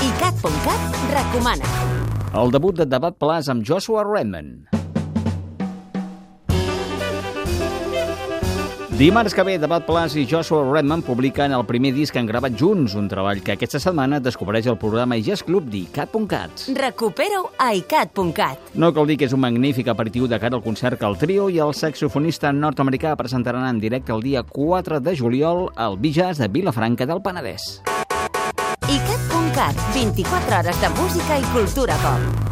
ICAT.cat recomana. El debut de Debat Plus amb Joshua Redman. Dimarts que ve, Debat Plus i Joshua Redman publiquen el primer disc que han gravat junts, un treball que aquesta setmana descobreix el programa Jazz Club d'ICAT.cat. Recupera-ho a ICAT.cat. No cal dir que és un magnífic aperitiu de cara al concert que el trio i el saxofonista nord-americà presentaran en directe el dia 4 de juliol al Bijas de Vilafranca del Penedès. ICAT.cat, 24 hores de música i cultura pop.